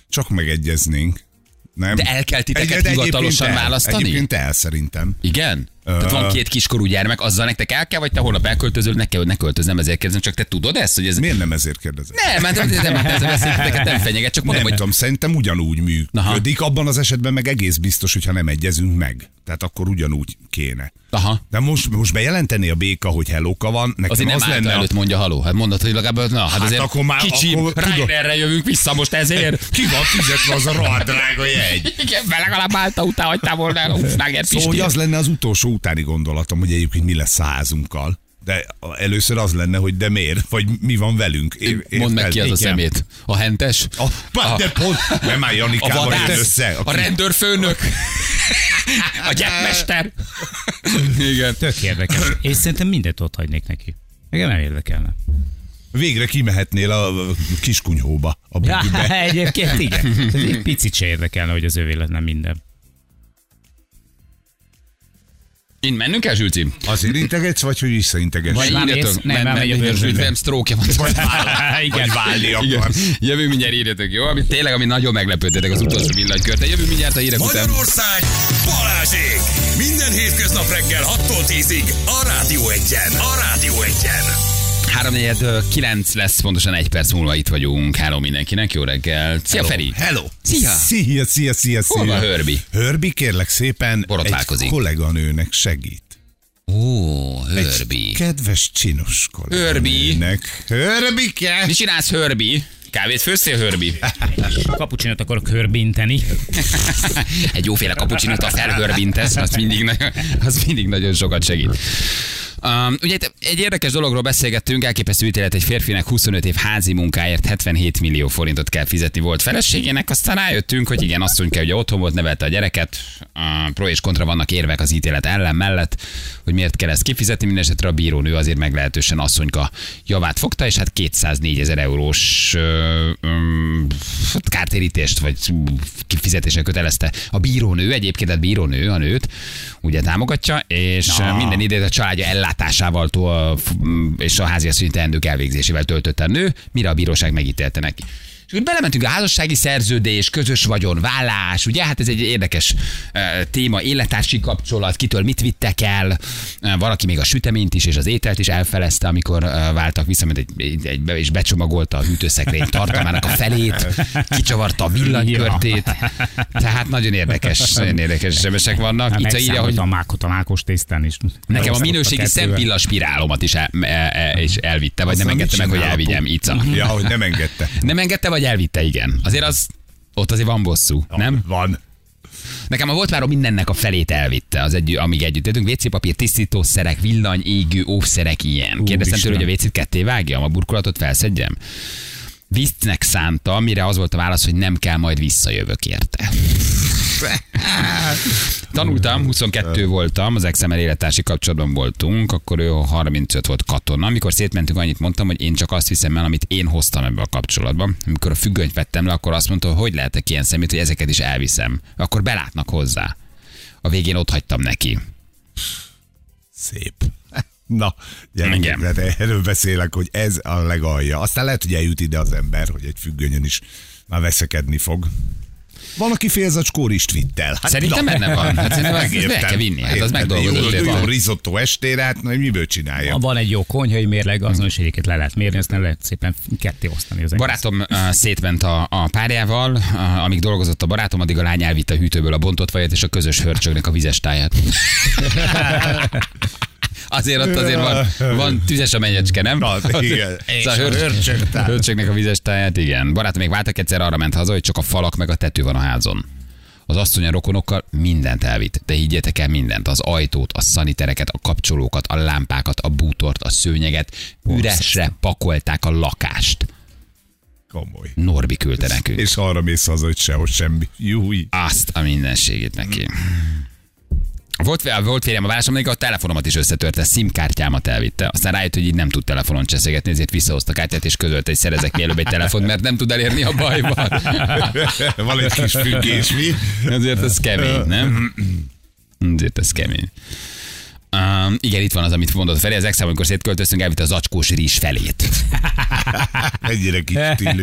csak megegyeznénk. Nem? De el kell titeket Egy- de hivatalosan egyébként el. választani? Egyébként el szerintem. Igen? Tehát van két kiskorú gyermek, azzal nektek el kell, vagy te holnap elköltözöl, ne kell, ne költöznem, ezért kérdezem, csak te tudod ezt, hogy ez... Miért nem ezért kérdezem? Nem, mert nem, nem, nem, a beszélgeteket nem fenyeget, csak mondom, nem hogy tudom, szerintem ugyanúgy működik. Abban az esetben meg egész biztos, hogyha nem egyezünk meg. Tehát akkor ugyanúgy kéne. Aha. De most, most bejelenteni a béka, hogy hellóka van, nekem Azért nem az által lenne... előtt mondja haló. Hát mondod, hogy legalább, na, hát, Hát azért akkor már- kicsi, akkor Ryderre jövünk vissza most ezért. Ki van fizetve az a rohadt drága jegy? Igen, legalább által után hagytál volna a Szóval, hogy az lenne az utolsó utáni gondolatom, hogy egyébként mi lesz a házunkkal. De először az lenne, hogy de miért? Vagy mi van velünk? É- Mondd meg ki az a Igen. szemét. A hentes? A, a, de pont, nem már A Janikával jön vadász? össze. A rendőrfőnök? A gyepmester? Igen. Tök érdekes. És szerintem mindent ott hagynék neki. Engem nem érdekelne. Végre kimehetnél a kiskunyhóba. A Ja, büdübe. egyébként igen. Egy picit se érdekelne, hogy az övé lenne minden. Én mennünk el, Zsülci? Azért integetsz, vagy hogy visszaintegetsz? Vagy már írjatok? Nem, már megy a bőrzsőbe. nem sztrókja van. Vagy vagy válni Igen. akar. Jövünk mindjárt írjatok, jó? Ami tényleg, ami nagyon meglepődtetek az utolsó villanykörte. Jövünk mindjárt a hírek után. Magyarország Balázsék! Minden hétköznap reggel 6-tól 10-ig a Rádió Egyen. A Rádió Egyen. 3 9 lesz, pontosan egy perc múlva itt vagyunk. Hello mindenkinek, jó reggel. Szia Feri! Hello. Szia. Szia, szia, szia, szia. Hol van Hörbi? Hörbi, kérlek szépen, Borotválkozik. egy kolléganőnek segít. Ó, Egy Hörbi. kedves, csinos Hörbi. kolléganőnek. Hörbike! Mi csinálsz, Hörbi? Kávét főztél, Hörbi? Kapucsinot akarok körbinteni. Egy jóféle kapucsinót a felhörbintesz, az mindig, nagyon, az mindig nagyon sokat segít. Um, ugye egy érdekes dologról beszélgettünk, elképesztő ítélet egy férfinek 25 év házi munkáért 77 millió forintot kell fizetni volt feleségének, aztán rájöttünk, hogy igen, asszonyka ugye otthon volt, nevelte a gyereket, uh, pro és kontra vannak érvek az ítélet ellen mellett, hogy miért kell ezt kifizetni, mindesetre a bírónő azért meglehetősen asszonyka javát fogta, és hát 204 ezer eurós uh, um, kártérítést vagy kifizetésre kötelezte a bírónő, egyébként a bírónő a nőt, ugye támogatja, és Na. minden időt a családja ellátásával és a háziasszonyi teendők elvégzésével töltötte a nő, mire a bíróság megítélte neki. És úgy belementünk a házassági szerződés, közös vagyon, vállás, ugye? Hát ez egy érdekes téma, élettársi kapcsolat, kitől mit vittek el. Valaki még a süteményt is és az ételt is elfelezte, amikor váltak vissza, mert egy, egy, és becsomagolta a hűtőszekrény tartalmának a felét, kicsavarta a villanykörtét. Tehát nagyon érdekes, nagyon érdekes sebesek vannak. Itt írja, hogy a mákot a mákos tésztán is. Nekem a minőségi szempilla spirálomat is, el, e, e, is elvitte, vagy nem Azzal engedte meg, hogy elvigyem. Ica. Ja, hogy nem engedte. Nem engedte, vagy elvitte, igen. Azért az, ott azért van bosszú, nem? Van. Nekem a volt már mindennek a felét elvitte, az egy, amíg együtt jöttünk. WC papír, tisztítószerek, villany, égő, óvszerek, ilyen. Kérdeztem tőle, hogy a WC-t ketté vágjam, a burkolatot felszedjem. Viccnek szánta, mire az volt a válasz, hogy nem kell, majd visszajövök érte. Tanultam, 22 voltam, az exemmel élettársi kapcsolatban voltunk, akkor ő 35 volt katona. Amikor szétmentünk, annyit mondtam, hogy én csak azt viszem el, amit én hoztam ebbe a kapcsolatba. Amikor a függönyt vettem le, akkor azt mondta, hogy hogy lehetek ilyen szemét, hogy ezeket is elviszem. Akkor belátnak hozzá. A végén ott hagytam neki. Szép. Na, gyere, Igen. hát erről beszélek, hogy ez a legalja. Aztán lehet, hogy eljut ide az ember, hogy egy függönyön is már veszekedni fog. Van, aki félzacskór is twittel. Hát, Szerintem na, benne van. Hát szerintem ezt megértem. be kell vinni. Hát az megdolgozott. Jó, jó risotto estére, hát na, miből csinálja? Van egy jó konyhai mérleg, azonosségeket le lehet mérni, aztán lehet szépen ketté osztani az. Barátom uh, szétment a, a párjával, uh, amíg dolgozott a barátom, addig a lány elvitte a hűtőből a bontott vajat és a közös hörcsögnek a vizes táját. Azért ott azért van, van tüzes a menyecske, nem? Na, igen. És a hörcsög, hörcsögnek a vizes táját, igen. Barátom még váltak egyszer, arra ment haza, hogy csak a falak meg a tető van a házon. Az asszony a rokonokkal mindent elvitt, de higgyétek el mindent, az ajtót, a szanitereket, a kapcsolókat, a lámpákat, a bútort, a szőnyeget, üresre pakolták a lakást. Komoly. Norbi küldte nekünk. És arra mész haza, hogy sehogy semmi. Júj. Azt a mindenségét neki. Volt, volt férjem a válaszom, még a telefonomat is összetörte, SIM-kártyámat elvitte. Aztán rájött, hogy így nem tud telefonon cseszegetni, ezért visszahozta a kártyát, és közölte, hogy szerezek mielőbb egy telefon, mert nem tud elérni a bajban. Van egy kis függés, mi? Ezért ez kemény, nem? Ezért ez kemény. Um, igen, itt van az, amit mondott Feri. Az ex amikor szétköltöztünk, elvitte az zacskós rizs felét. Egyre kis stílű.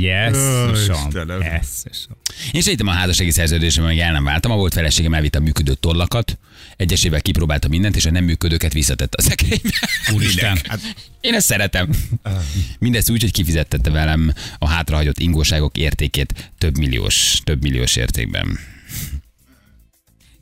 Jesszusom. Istenem. Jesszusom. Én segítem a házassági szerződésemben, meg el nem váltam. A volt feleségem elvitte a működő tollakat, egyesével kipróbálta mindent, és a nem működőket visszatette a szekrénybe. Úristen. Hát, Én ezt szeretem. Mindezt úgy, hogy kifizettette velem a hátrahagyott ingóságok értékét több milliós, több milliós értékben.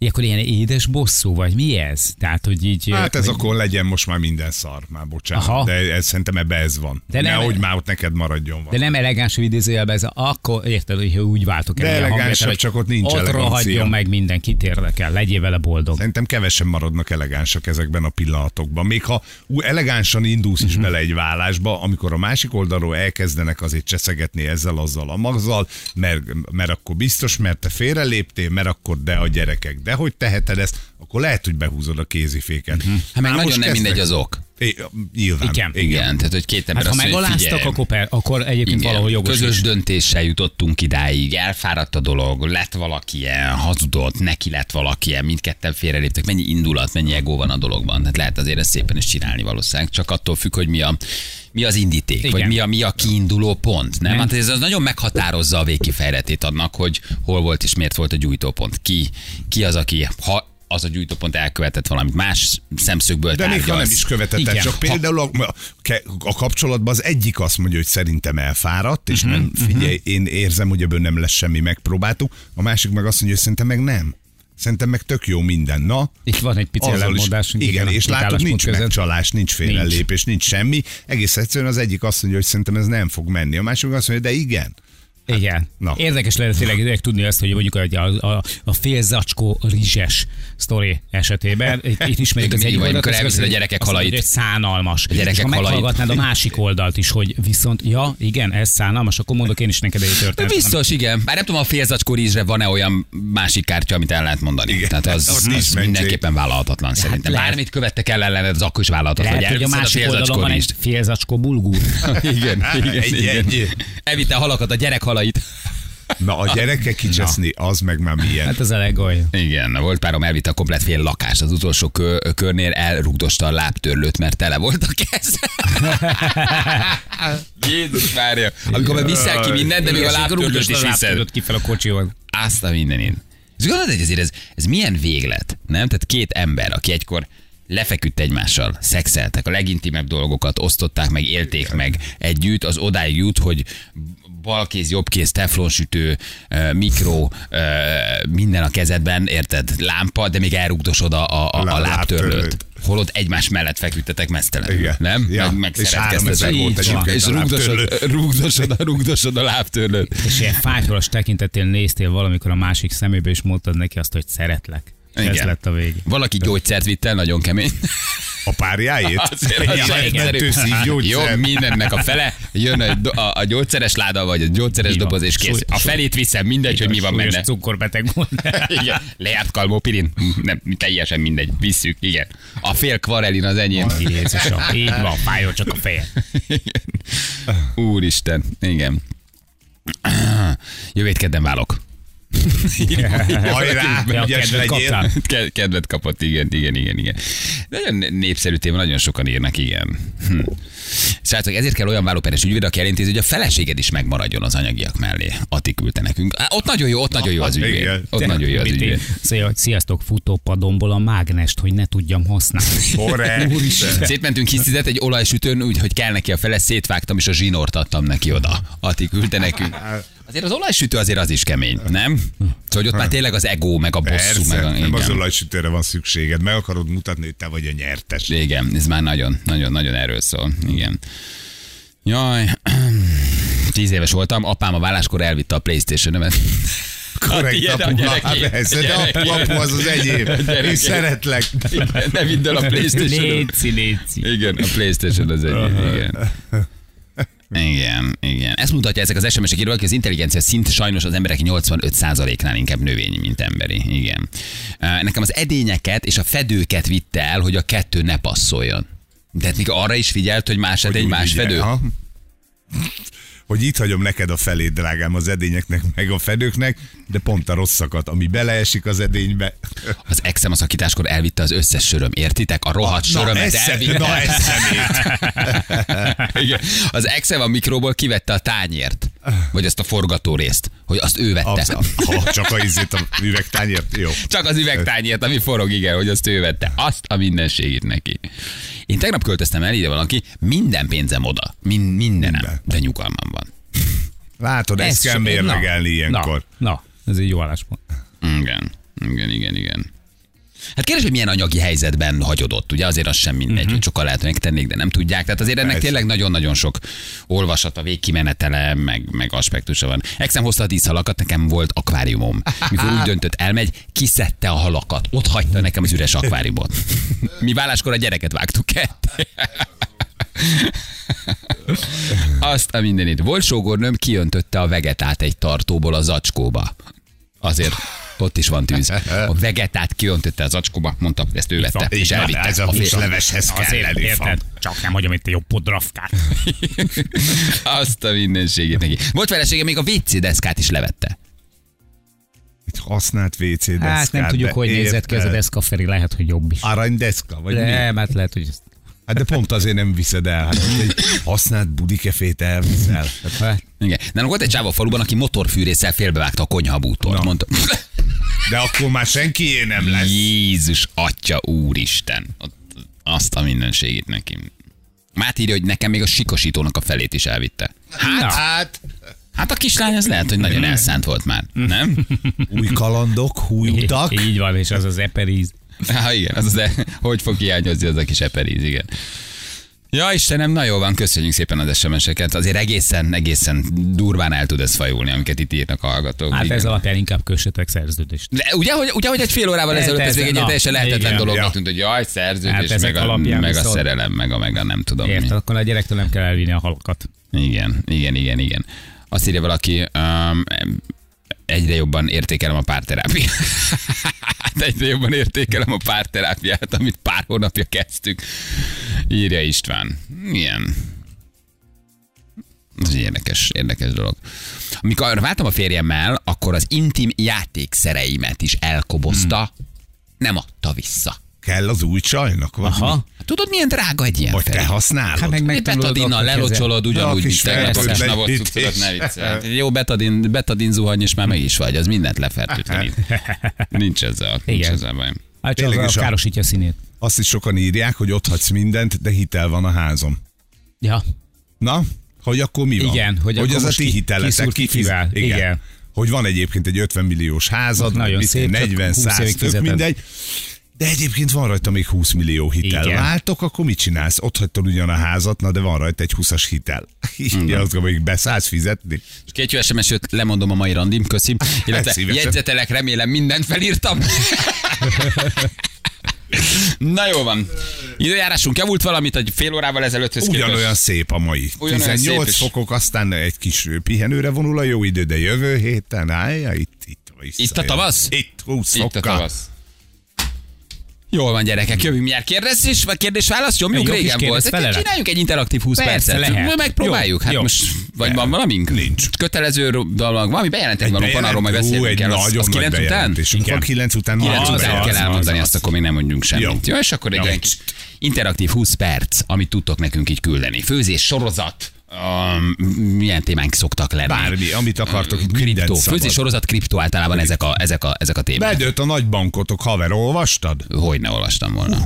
Ilyenkor ilyen édes bosszú, vagy mi ez? Tehát, hogy így... hát ez hogy- akkor legyen most már minden szar, már bocsánat. Aha. De ez, szerintem ebbe ez van. De De nem- Nehogy már ott neked maradjon De van. nem elegáns idézőjelben ez, akkor érted, hogy úgy váltok el. De elegánsabb, hogy csak ott nincs Ott rohadjon meg minden, kit érdekel, legyél vele boldog. Szerintem kevesen maradnak elegánsak ezekben a pillanatokban. Még ha ú, elegánsan indulsz is Mhm. bele egy vállásba, amikor a másik oldalról elkezdenek azért cseszegetni ezzel, azzal, a mazzal, mert, mert akkor biztos, mert te félreléptél, mert akkor de a gyerekek, de hogy teheted ezt, akkor lehet, hogy behúzod a kéziféket. Hát meg Már nagyon nem mindegy kezdtek- az ok. É, nyilván. Igen. Igen, tehát hogy két ember Hát ha azt hogy megaláztak, akkor, per, akkor egyébként Igen, valahol jogos közös is. döntéssel jutottunk idáig, elfáradt a dolog, lett valaki ilyen, hazudott, neki lett valaki ilyen, mindketten félreléptek, mennyi indulat, mennyi ego van a dologban. Tehát lehet azért ezt szépen is csinálni valószínűleg, csak attól függ, hogy mi a, mi az indíték, Igen. vagy mi a, mi a kiinduló pont. Nem? Nem. Hát ez az nagyon meghatározza a végkifejletét annak, hogy hol volt és miért volt a gyújtópont. Ki, ki az, aki ha az a gyújtópont elkövetett valamit más szemszögből De még ha nem is követett Igen. csak például a, a, kapcsolatban az egyik azt mondja, hogy szerintem elfáradt, és nem, figyelj, én érzem, hogy ebből nem lesz semmi, megpróbáltuk. A másik meg azt mondja, hogy szerintem meg nem. Szerintem meg tök jó minden. Na, Itt van egy pici ellentmondásunk. igen, a és látod, nincs között. megcsalás, nincs félrelépés, nincs semmi. Egész egyszerűen az egyik azt mondja, hogy szerintem ez nem fog menni. A másik azt mondja, de igen. Igen. na. Érdekes lenne tényleg, tudni azt, hogy mondjuk a, a, a, fél zacskó rizses sztori esetében. Itt, itt ismerjük az egyik oldalt, amikor elviszed a gyerekek halait. hogy szánalmas. A gyerekek és ha halait. meghallgatnád a másik oldalt is, hogy viszont, ja, igen, ez szánalmas, akkor mondok én is neked egy De történetet. biztos, igen. Bár nem tudom, a félzacskó rizsre van-e olyan másik kártya, amit el lehet mondani. Igen. Tehát az, az mentség. mindenképpen vállalhatatlan szerintem. lehet. Bármit követtek el ellened, az akkor is vállalhatatlan. Lehet, hogy a másik oldalon van egy fél zacskó bulgur. Igen, igen, Egy- igen. egy- a halakat, a gyerek halait. Na, a gyerekek kicseszni, az meg már milyen. Hát az a legoly. Igen, volt párom elvitte a komplet fél lakást. Az utolsó kö, körnél elrugdosta a lábtörlőt, mert tele volt a kez. Jézus várja. Amikor már viszel ki mindent, de még a lábtörlőt is viszed. ki fel a kocsival. Azt a mindenit. Ez gondolod, hogy ezért ez, ez milyen véglet, nem? Tehát két ember, aki egykor lefeküdt egymással, szexeltek, a legintimebb dolgokat osztották meg, élték meg együtt, az odáig jut, hogy balkéz, jobbkéz, teflonsütő, mikro, minden a kezedben, érted? Lámpa, de még elrugdosod a, a, a, a Lá- lábtörlőt. Holott egymás mellett feküdtetek mesztelenül, Igen. nem? Ja. Meg, meg És három ezer volt egyébként És a rugdosod, lábtörlő. rugdosod, a, rugdosod a lábtörlőt. És ilyen fájtolas tekintettél néztél valamikor a másik szemébe, és mondtad neki azt, hogy szeretlek. Ez Igen. lett a vége. Valaki gyógyszert vitt el, nagyon kemény. A megmentő egyszerű. szívgyógyszer. Jó, mindennek a fele, jön a, a, a gyógyszeres láda, vagy a gyógyszeres van. doboz, és kész. Súly- A felét viszem, mindegy, hogy mi van benne. cukorbeteg volt. Igen, lejárt kalmópirin? Nem, teljesen mindegy, visszük, igen. A fél kvarelin az enyém. Jézusom, így van, fájol csak a feje. Úristen, igen. Jövét kedden válok. Hajrá, ügyes kedvet legyél. Kedvet kapott, igen, igen, igen, igen. Nagyon népszerű téma, nagyon sokan írnak, igen. Hm. Srácok, ezért kell olyan vállóperes ügyvéd, aki elintézi, hogy a feleséged is megmaradjon az anyagiak mellé. Atti küldte nekünk. Á, ott nagyon jó, ott nagyon jó az ügyvéd. Igen. Ott nagyon jó az ügyvéd. Szóval, hogy sziasztok, futópadomból a mágnest, hogy ne tudjam használni. Korrekt. Szétmentünk hisztizet egy olajsütőn, úgy, hogy kell neki a fele, szétvágtam, és a zsinort adtam neki oda. Ati küldte nekünk. Azért az olajsütő azért az is kemény, nem? Szóval, hogy ott már tényleg az ego, meg a bosszú, Persze, meg a... nem az igen. olajsütőre van szükséged. Meg akarod mutatni, hogy te vagy a nyertes. Igen, ez már nagyon, nagyon, nagyon erről szól. Igen. Jaj, tíz éves voltam, apám a válláskor elvitte a Playstation-ömet. Korrekt, a apu. Hát persze, de A apu, apu az az gyereké. Én szeretlek. Igen, ne vidd el a playstation Léci, léci. Igen, a Playstation az egy. Igen. Igen, igen. Ezt mutatja ezek az SMS-ek írva, hogy az intelligencia szint sajnos az emberek 85%-nál inkább növényi, mint emberi. Igen. Nekem az edényeket és a fedőket vitte el, hogy a kettő ne passzoljon. De hát arra is figyelt, hogy más edény, más fedő? Hogy itt hagyom neked a felét, drágám, az edényeknek, meg a fedőknek, de pont a rosszakat, ami beleesik az edénybe. Az exem a szakításkor elvitte az összes söröm, értitek? A rohadt sörömet esze- elvitte. na, eszemét. Igen. Az exem a mikróból kivette a tányért, vagy azt a forgató részt, hogy azt ő vette. Az, ha csak a izét a üvegtányért, jó. Csak az üvegtányért, ami forog, igen, hogy azt ő vette. Azt a mindenségét neki. Én tegnap költöztem el ide valaki, minden pénzem oda. Min- mindenem. Minden. De nyugalmam van. Látod, ezt Ez kell mérlegelni na, ilyenkor. Na, na, ez egy jó álláspont. Igen, igen, igen, igen. Hát kérdés, hogy milyen anyagi helyzetben hagyod ott. Ugye azért az sem mindegy, uh-huh. hogy sokan lehet, hogy megtennék, de nem tudják. Tehát azért ennek Persze. tényleg nagyon-nagyon sok olvasata, végkimenetele, meg, meg aspektusa van. Exem hozta a díszhalakat, nekem volt akváriumom. Mikor úgy döntött, elmegy, kiszedte a halakat. Ott hagyta nekem az üres akváriumot. Mi válláskor a gyereket vágtuk ketté. Azt a mindenit. Volt sógornőm, kiöntötte a vegetát egy tartóból a zacskóba. Azért ott is van tűz. A vegetát kiöntötte a zacskóba, mondta, ezt ő vette, és elvitte. Ez a húsleveshez kell Azért érted? Csak nem hagyom itt a jobb podrafkát. Azt a mindenségét neki. Volt felesége, még a WC deszkát is levette. Egy használt WC deszkát. Hát nem tudjuk, hogy nézett ki ez a érted? deszka, Feri, lehet, hogy jobb is. Aranydeszka, vagy mi? Nem, hát lehet, hogy ezt Hát de pont azért nem viszed el. Hát egy használt budikefét elviszel. Hát, Igen. Nálunk volt egy csáva a faluban, aki motorfűrészsel félbevágta a konyhabútól. Na. Mondta, De akkor már senkié nem lesz. Jézus, atya, úristen. Azt a mindenségét neki. Mát írja, hogy nekem még a sikosítónak a felét is elvitte. Hát, Hát, hát a kislány az lehet, hogy nagyon elszánt volt már. Nem? új kalandok, új utak. Így van, és az az eperíz. Há, igen, az az, hogy fog hiányozni az a kis eperíz, igen. Ja, Istenem, na jó van, köszönjük szépen az SMS-eket. Azért egészen, egészen durván el tud ez fajulni, amiket itt írnak a hallgatók. Hát igen. ez alapján inkább kössetek szerződést. De ugye, hogy, ugye, hogy egy fél órával ezelőtt ez még egy teljesen lehetetlen dolognak Ja. tűnt, hogy jaj, szerződés, Hát ezek meg, a, alapján meg a szerelem, meg a, meg a nem tudom Érted? Akkor a gyerektől nem kell elvinni a halakat. Igen, igen, igen, igen. Azt írja valaki, um, egyre jobban értékelem a párterápiát. Egyre jobban értékelem a párterápiát, amit pár hónapja kezdtük. Írja István. Igen. Ez egy érdekes, érdekes dolog. Amikor váltam a férjemmel, akkor az intim játékszereimet is elkobozta, nem adta vissza. Kell az új csajnak, vagy Aha. mi? Tudod, milyen drága egy ilyen Vagy te használod? Hát meg Egy betadinnal lelocsolod ugyanúgy, mint tegnap navot cuccodat, ne viccelj. Jó betadin, betadin zuhany, és már meg is vagy, az mindent lefertőtlenít. Nincs ezzel, nincs ezzel baj. Hát csak a károsítja a színét. Azt is sokan írják, hogy ott hagysz mindent, de hitel van a házom. Ja. Na, hogy akkor mi van? Igen, hogy hogy az a ti hiteletek kifiz-. Igen. Igen. Hogy van egyébként egy 50 milliós házad, Nagyon szép, én, csak 40, 20 100, évig tök mindegy. De egyébként van rajta még 20 millió hitel. Igen. Váltok, akkor mit csinálsz? Ott hagytad ugyan a házat, na de van rajta egy 20-as hitel. Igen, azt gondolom, hogy beszállsz fizetni. És két jó sms lemondom a mai randim, köszim. Illetve jegyzetelek, remélem mindent felírtam. Na jó van. Időjárásunk javult valamit, egy fél órával ezelőtthöz Ugyanolyan képest. szép a mai. Ugyanolyan 18 szép fokok, aztán egy kis pihenőre vonul a jó idő, de jövő héten, állja, itt, itt, visszajön. Itt a tavasz? Itt 20 Itt a tavasz. Jól van, gyerekek, jövünk mindjárt. Kérdés, vagy kérdés-válasz? Nyomjuk, Egy jó régen volt. kérdez-felelet. Csináljunk egy interaktív 20 Persze, percet. lehet. Megpróbáljuk. Jó, hát jó. most, vagy van valamink? Nincs. Kötelező dolog, valami bejelenteni Egy valóban, arról majd egy el. Az, nagyon az nagy 9 után? Van 9 után. 9 az, után az, kell elmondani, az, azt akkor még nem mondjunk semmit. Jó. És akkor egy interaktív 20 perc, amit tudtok nekünk így küldeni. Főzés, sorozat, um, milyen témánk szoktak lenni? Bármi, amit akartok, mindent Kriptó, főzés, sorozat, kriptó általában ezek a, ezek a, ezek a témák. Bedőlt a nagy bankotok, haver, olvastad? Hogy ne olvastam volna.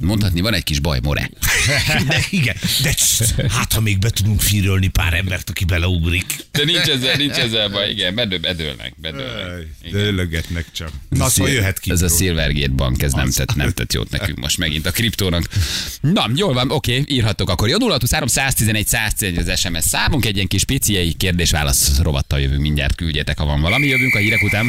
Mondhatni, van egy kis baj, More. De igen, de css, hát ha még be tudunk fírölni pár embert, aki beleugrik. De nincs ezzel, nincs ezzel baj, igen, bedő, bedőlnek, bedőlnek. Dőlögetnek csak. Na, szóval jöhet ki. Ez a Silvergate Bank, ez nem tett, nem tett jót nekünk most megint a kriptónak. Na, jól van, oké, írhattok akkor. Jó, 0 111 111 az SMS számunk, egy ilyen kis piciei kérdés-válasz rovattal jövünk mindjárt, küldjetek, ha van valami. Jövünk a hírek után.